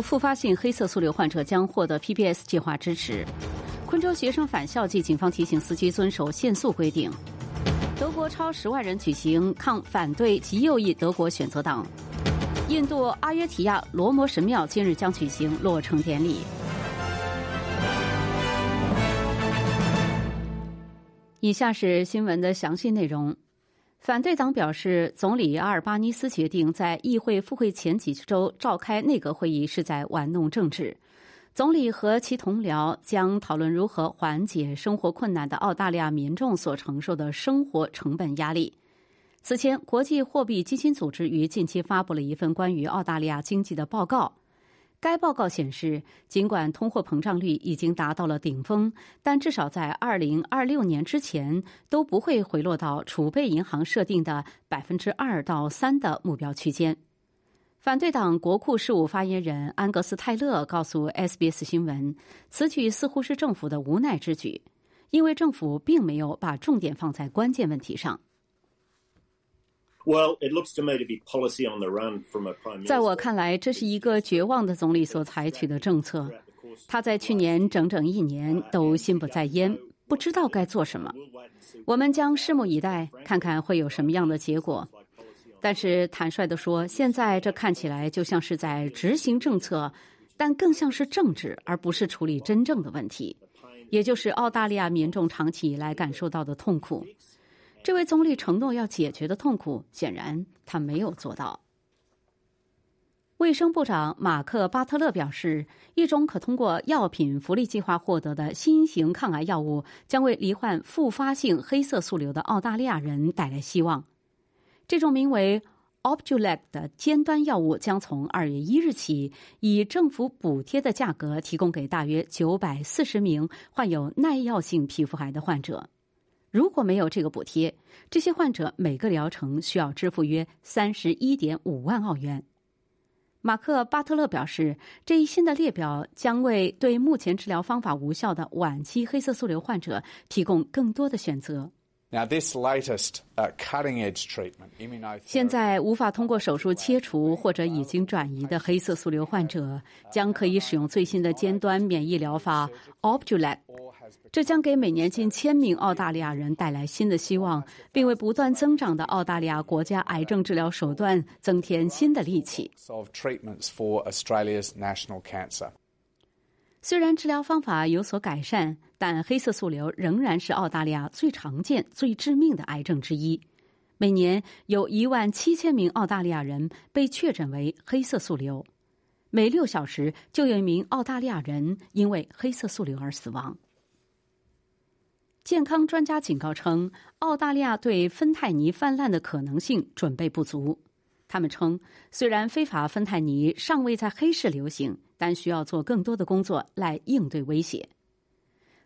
复发性黑色素瘤患者将获得 PPS 计划支持。昆州学生返校季，警方提醒司机遵守限速规定。德国超十万人举行抗反对极右翼德国选择党。印度阿约提亚罗摩神庙今日将举行落成典礼。以下是新闻的详细内容。反对党表示，总理阿尔巴尼斯决定在议会复会前几周召开内阁会议是在玩弄政治。总理和其同僚将讨论如何缓解生活困难的澳大利亚民众所承受的生活成本压力。此前，国际货币基金组织于近期发布了一份关于澳大利亚经济的报告。该报告显示，尽管通货膨胀率已经达到了顶峰，但至少在二零二六年之前都不会回落到储备银行设定的百分之二到三的目标区间。反对党国库事务发言人安格斯·泰勒告诉 SBS 新闻，此举似乎是政府的无奈之举，因为政府并没有把重点放在关键问题上。在我看来，这是一个绝望的总理所采取的政策。他在去年整整一年都心不在焉，不知道该做什么。我们将拭目以待，看看会有什么样的结果。但是坦率地说，现在这看起来就像是在执行政策，但更像是政治，而不是处理真正的问题，也就是澳大利亚民众长期以来感受到的痛苦。这位总理承诺要解决的痛苦，显然他没有做到。卫生部长马克·巴特勒表示，一种可通过药品福利计划获得的新型抗癌药物，将为罹患复发性黑色素瘤的澳大利亚人带来希望。这种名为 Opdualag 的尖端药物将从二月一日起以政府补贴的价格提供给大约九百四十名患有耐药性皮肤癌的患者。如果没有这个补贴，这些患者每个疗程需要支付约三十一点五万澳元。马克·巴特勒表示，这一新的列表将为对目前治疗方法无效的晚期黑色素瘤患者提供更多的选择。Now, this latest cutting-edge treatment, 现在无法通过手术切除或者已经转移的黑色素瘤患者，将可以使用最新的尖端免疫疗法 Opdualag。这将给每年近千名澳大利亚人带来新的希望，并为不断增长的澳大利亚国家癌症治疗手段增添新的力气。虽然治疗方法有所改善，但黑色素瘤仍然是澳大利亚最常见、最致命的癌症之一。每年有一万七千名澳大利亚人被确诊为黑色素瘤，每六小时就有一名澳大利亚人因为黑色素瘤而死亡。健康专家警告称，澳大利亚对芬太尼泛滥的可能性准备不足。他们称，虽然非法芬太尼尚未在黑市流行，但需要做更多的工作来应对威胁。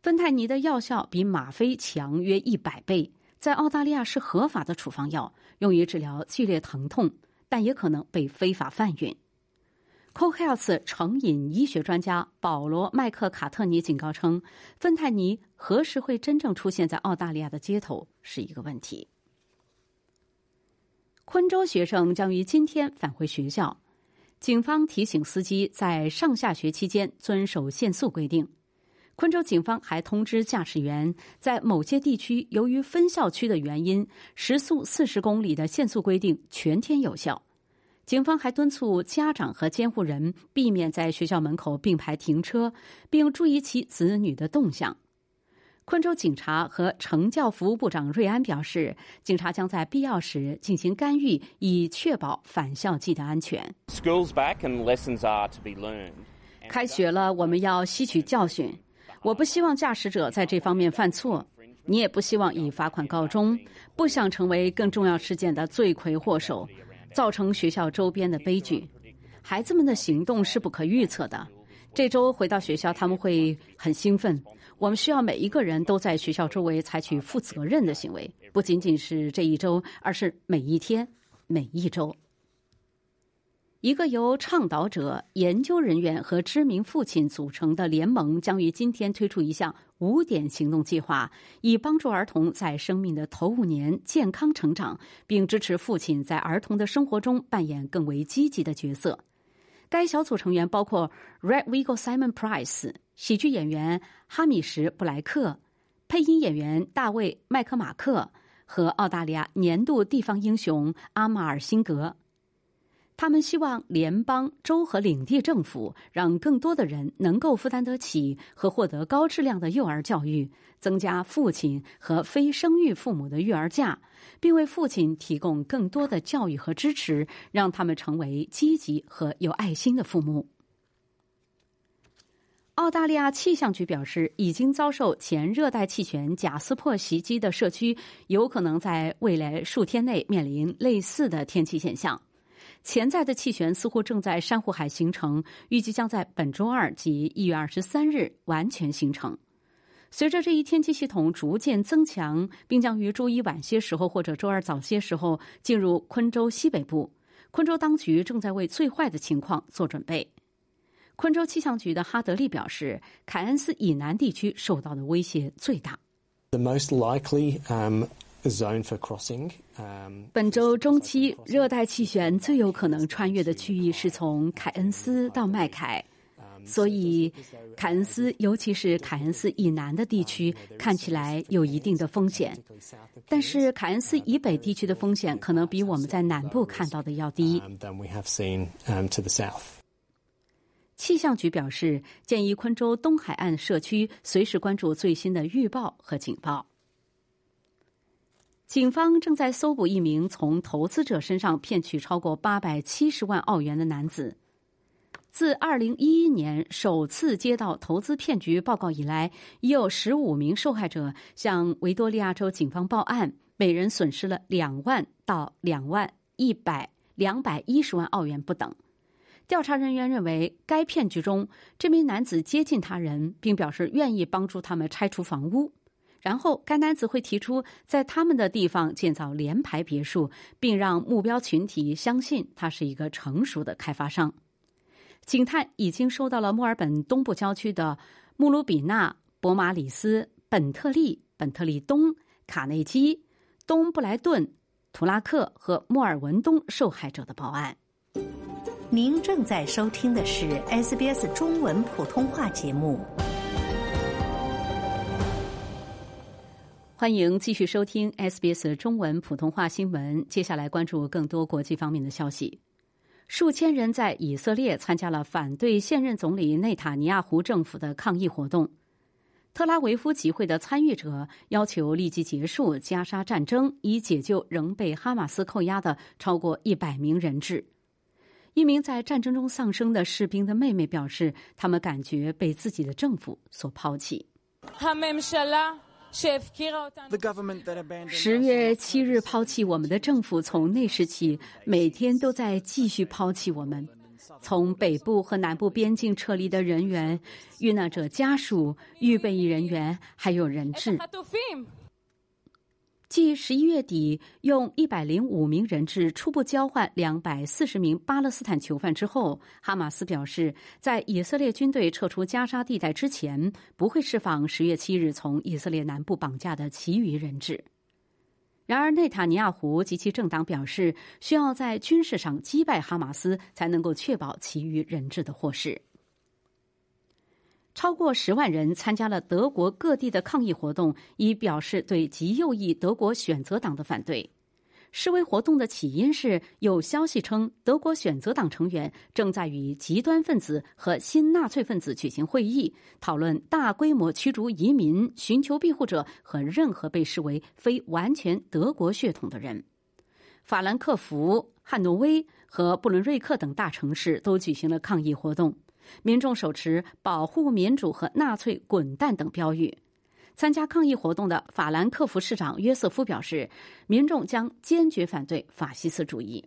芬太尼的药效比吗啡强约一百倍，在澳大利亚是合法的处方药，用于治疗剧烈疼痛，但也可能被非法贩运。CoHealth 成瘾医学专家保罗·麦克卡特尼警告称，芬太尼何时会真正出现在澳大利亚的街头是一个问题。昆州学生将于今天返回学校，警方提醒司机在上下学期间遵守限速规定。昆州警方还通知驾驶员，在某些地区由于分校区的原因，时速四十公里的限速规定全天有效。警方还敦促家长和监护人避免在学校门口并排停车，并注意其子女的动向。昆州警察和惩教服务部长瑞安表示，警察将在必要时进行干预，以确保返校季的安全。Schools back and lessons are to be learned. 开学了，我们要吸取教训。我不希望驾驶者在这方面犯错，你也不希望以罚款告终，不想成为更重要事件的罪魁祸首，造成学校周边的悲剧。孩子们的行动是不可预测的。这周回到学校，他们会很兴奋。我们需要每一个人都在学校周围采取负责任的行为，不仅仅是这一周，而是每一天、每一周。一个由倡导者、研究人员和知名父亲组成的联盟将于今天推出一项五点行动计划，以帮助儿童在生命的头五年健康成长，并支持父亲在儿童的生活中扮演更为积极的角色。该小组成员包括 Red Wiggle Simon Price、喜剧演员哈米什·布莱克、配音演员大卫·麦克马克和澳大利亚年度地方英雄阿马尔·辛格。他们希望联邦、州和领地政府让更多的人能够负担得起和获得高质量的幼儿教育，增加父亲和非生育父母的育儿假，并为父亲提供更多的教育和支持，让他们成为积极和有爱心的父母。澳大利亚气象局表示，已经遭受前热带气旋贾斯珀袭击的社区，有可能在未来数天内面临类似的天气现象。潜在的气旋似乎正在珊瑚海形成，预计将在本周二及一月二十三日完全形成。随着这一天气系统逐渐增强，并将于周一晚些时候或者周二早些时候进入昆州西北部，昆州当局正在为最坏的情况做准备。昆州气象局的哈德利表示，凯恩斯以南地区受到的威胁最大。The most likely, um. 本周中期，热带气旋最有可能穿越的区域是从凯恩斯到麦凯，所以凯恩斯，尤其是凯恩斯以南的地区，看起来有一定的风险。但是凯恩斯以北地区的风险可能比我们在南部看到的要低。气象局表示，建议昆州东海岸社区随时关注最新的预报和警报。警方正在搜捕一名从投资者身上骗取超过八百七十万澳元的男子。自二零一一年首次接到投资骗局报告以来，已有十五名受害者向维多利亚州警方报案，每人损失了两万到两万一百两百一十万澳元不等。调查人员认为，该骗局中这名男子接近他人，并表示愿意帮助他们拆除房屋。然后，该男子会提出在他们的地方建造联排别墅，并让目标群体相信他是一个成熟的开发商。警探已经收到了墨尔本东部郊区的穆鲁比纳、博马里斯、本特利、本特利东、卡内基、东布莱顿、图拉克和莫尔文东受害者的报案。您正在收听的是 SBS 中文普通话节目。欢迎继续收听 SBS 中文普通话新闻。接下来关注更多国际方面的消息。数千人在以色列参加了反对现任总理内塔尼亚胡政府的抗议活动。特拉维夫集会的参与者要求立即结束加沙战争，以解救仍被哈马斯扣押的超过一百名人质。一名在战争中丧生的士兵的妹妹表示，他们感觉被自己的政府所抛弃。十月七日抛弃我们的政府，从那时起每天都在继续抛弃我们。从北部和南部边境撤离的人员、遇难者家属、预备役人员，还有人质。继十一月底用一百零五名人质初步交换两百四十名巴勒斯坦囚犯之后，哈马斯表示，在以色列军队撤出加沙地带之前，不会释放十月七日从以色列南部绑架的其余人质。然而，内塔尼亚胡及其政党表示，需要在军事上击败哈马斯，才能够确保其余人质的获释。超过十万人参加了德国各地的抗议活动，以表示对极右翼德国选择党的反对。示威活动的起因是有消息称，德国选择党成员正在与极端分子和新纳粹分子举行会议，讨论大规模驱逐移民、寻求庇护者和任何被视为非完全德国血统的人。法兰克福、汉诺威和布伦瑞克等大城市都举行了抗议活动。民众手持“保护民主”和“纳粹滚蛋”等标语。参加抗议活动的法兰克福市长约瑟夫表示，民众将坚决反对法西斯主义。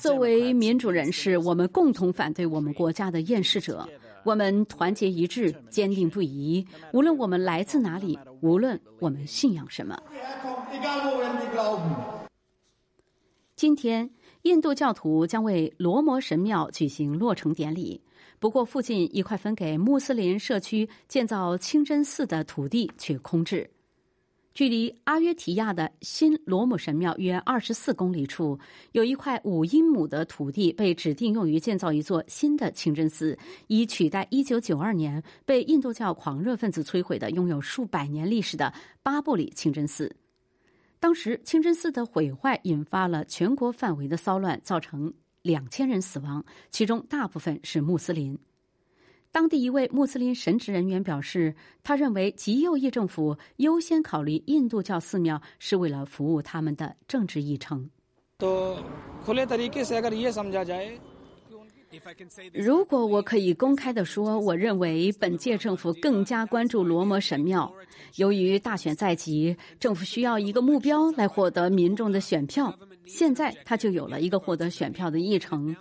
作为民主人士，我们共同反对我们国家的厌世者。我们团结一致，坚定不移。无论我们来自哪里，无论我们信仰什么。今天。印度教徒将为罗摩神庙举行落成典礼，不过附近一块分给穆斯林社区建造清真寺的土地却空置。距离阿约提亚的新罗姆神庙约二十四公里处，有一块五英亩的土地被指定用于建造一座新的清真寺，以取代一九九二年被印度教狂热分子摧毁的拥有数百年历史的巴布里清真寺。当时，清真寺的毁坏引发了全国范围的骚乱，造成两千人死亡，其中大部分是穆斯林。当地一位穆斯林神职人员表示，他认为极右翼政府优先考虑印度教寺庙是为了服务他们的政治议程。如果我可以公开的说，我认为本届政府更加关注罗摩神庙。由于大选在即，政府需要一个目标来获得民众的选票。现在他就有了一个获得选票的议程。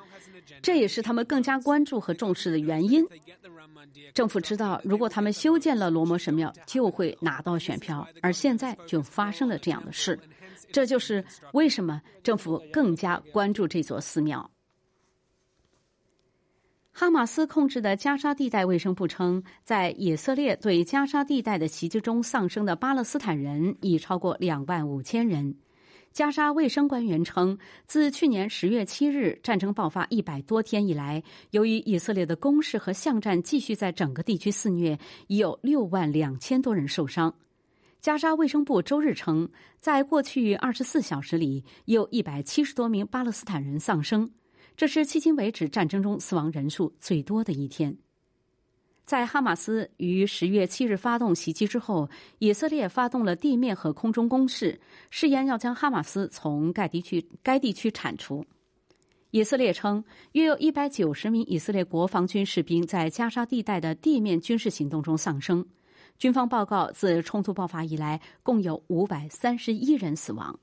这也是他们更加关注和重视的原因。政府知道，如果他们修建了罗摩神庙，就会拿到选票，而现在就发生了这样的事。这就是为什么政府更加关注这座寺庙。哈马斯控制的加沙地带卫生部称，在以色列对加沙地带的袭击中丧生的巴勒斯坦人已超过两万五千人。加沙卫生官员称，自去年十月七日战争爆发一百多天以来，由于以色列的攻势和巷战继续在整个地区肆虐，已有六万两千多人受伤。加沙卫生部周日称，在过去二十四小时里，有一百七十多名巴勒斯坦人丧生，这是迄今为止战争中死亡人数最多的一天。在哈马斯于十月七日发动袭击之后，以色列发动了地面和空中攻势，誓言要将哈马斯从该地区该地区铲除。以色列称，约有一百九十名以色列国防军士兵在加沙地带的地面军事行动中丧生。军方报告，自冲突爆发以来，共有五百三十一人死亡。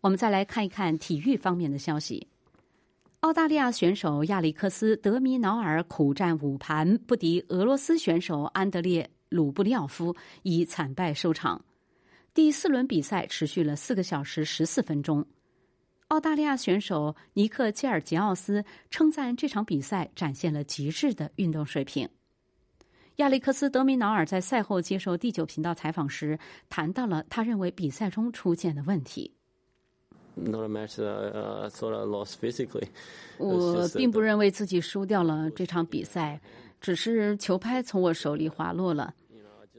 我们再来看一看体育方面的消息。澳大利亚选手亚历克斯·德米瑙尔苦战五盘不敌俄罗斯选手安德烈·鲁布廖夫，以惨败收场。第四轮比赛持续了四个小时十四分钟。澳大利亚选手尼克·基尔吉奥斯称赞这场比赛展现了极致的运动水平。亚历克斯·德米瑙尔在赛后接受第九频道采访时，谈到了他认为比赛中出现的问题。Not a match that I, I thought I lost physically. 我并不认为自己输掉了这场比赛，只是球拍从我手里滑落了。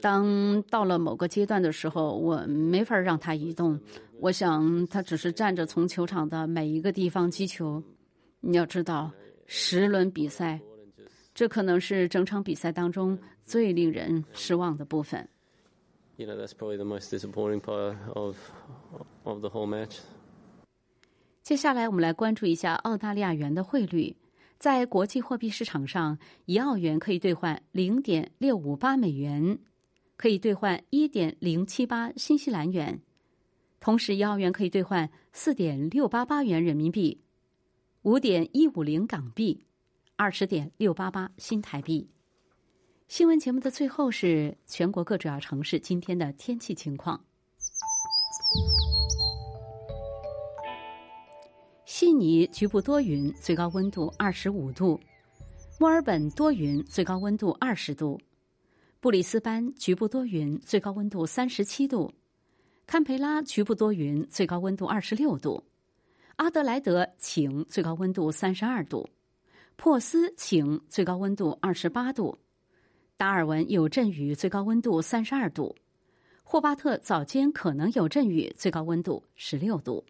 当到了某个阶段的时候，我没法让它移动。我想它只是站着从球场的每一个地方击球。你要知道，十轮比赛，这可能是整场比赛当中最令人失望的部分。You know, that's probably the most disappointing part of of the whole match. 接下来，我们来关注一下澳大利亚元的汇率。在国际货币市场上，一澳元可以兑换零点六五八美元，可以兑换一点零七八新西兰元。同时，一澳元可以兑换四点六八八元人民币，五点一五零港币，二十点六八八新台币。新闻节目的最后是全国各主要城市今天的天气情况。悉尼局部多云，最高温度二十五度；墨尔本多云，最高温度二十度；布里斯班局部多云，最高温度三十七度；堪培拉局部多云，最高温度二十六度；阿德莱德晴，最高温度三十二度；珀斯晴，最高温度二十八度；达尔文有阵雨，最高温度三十二度；霍巴特早间可能有阵雨，最高温度十六度。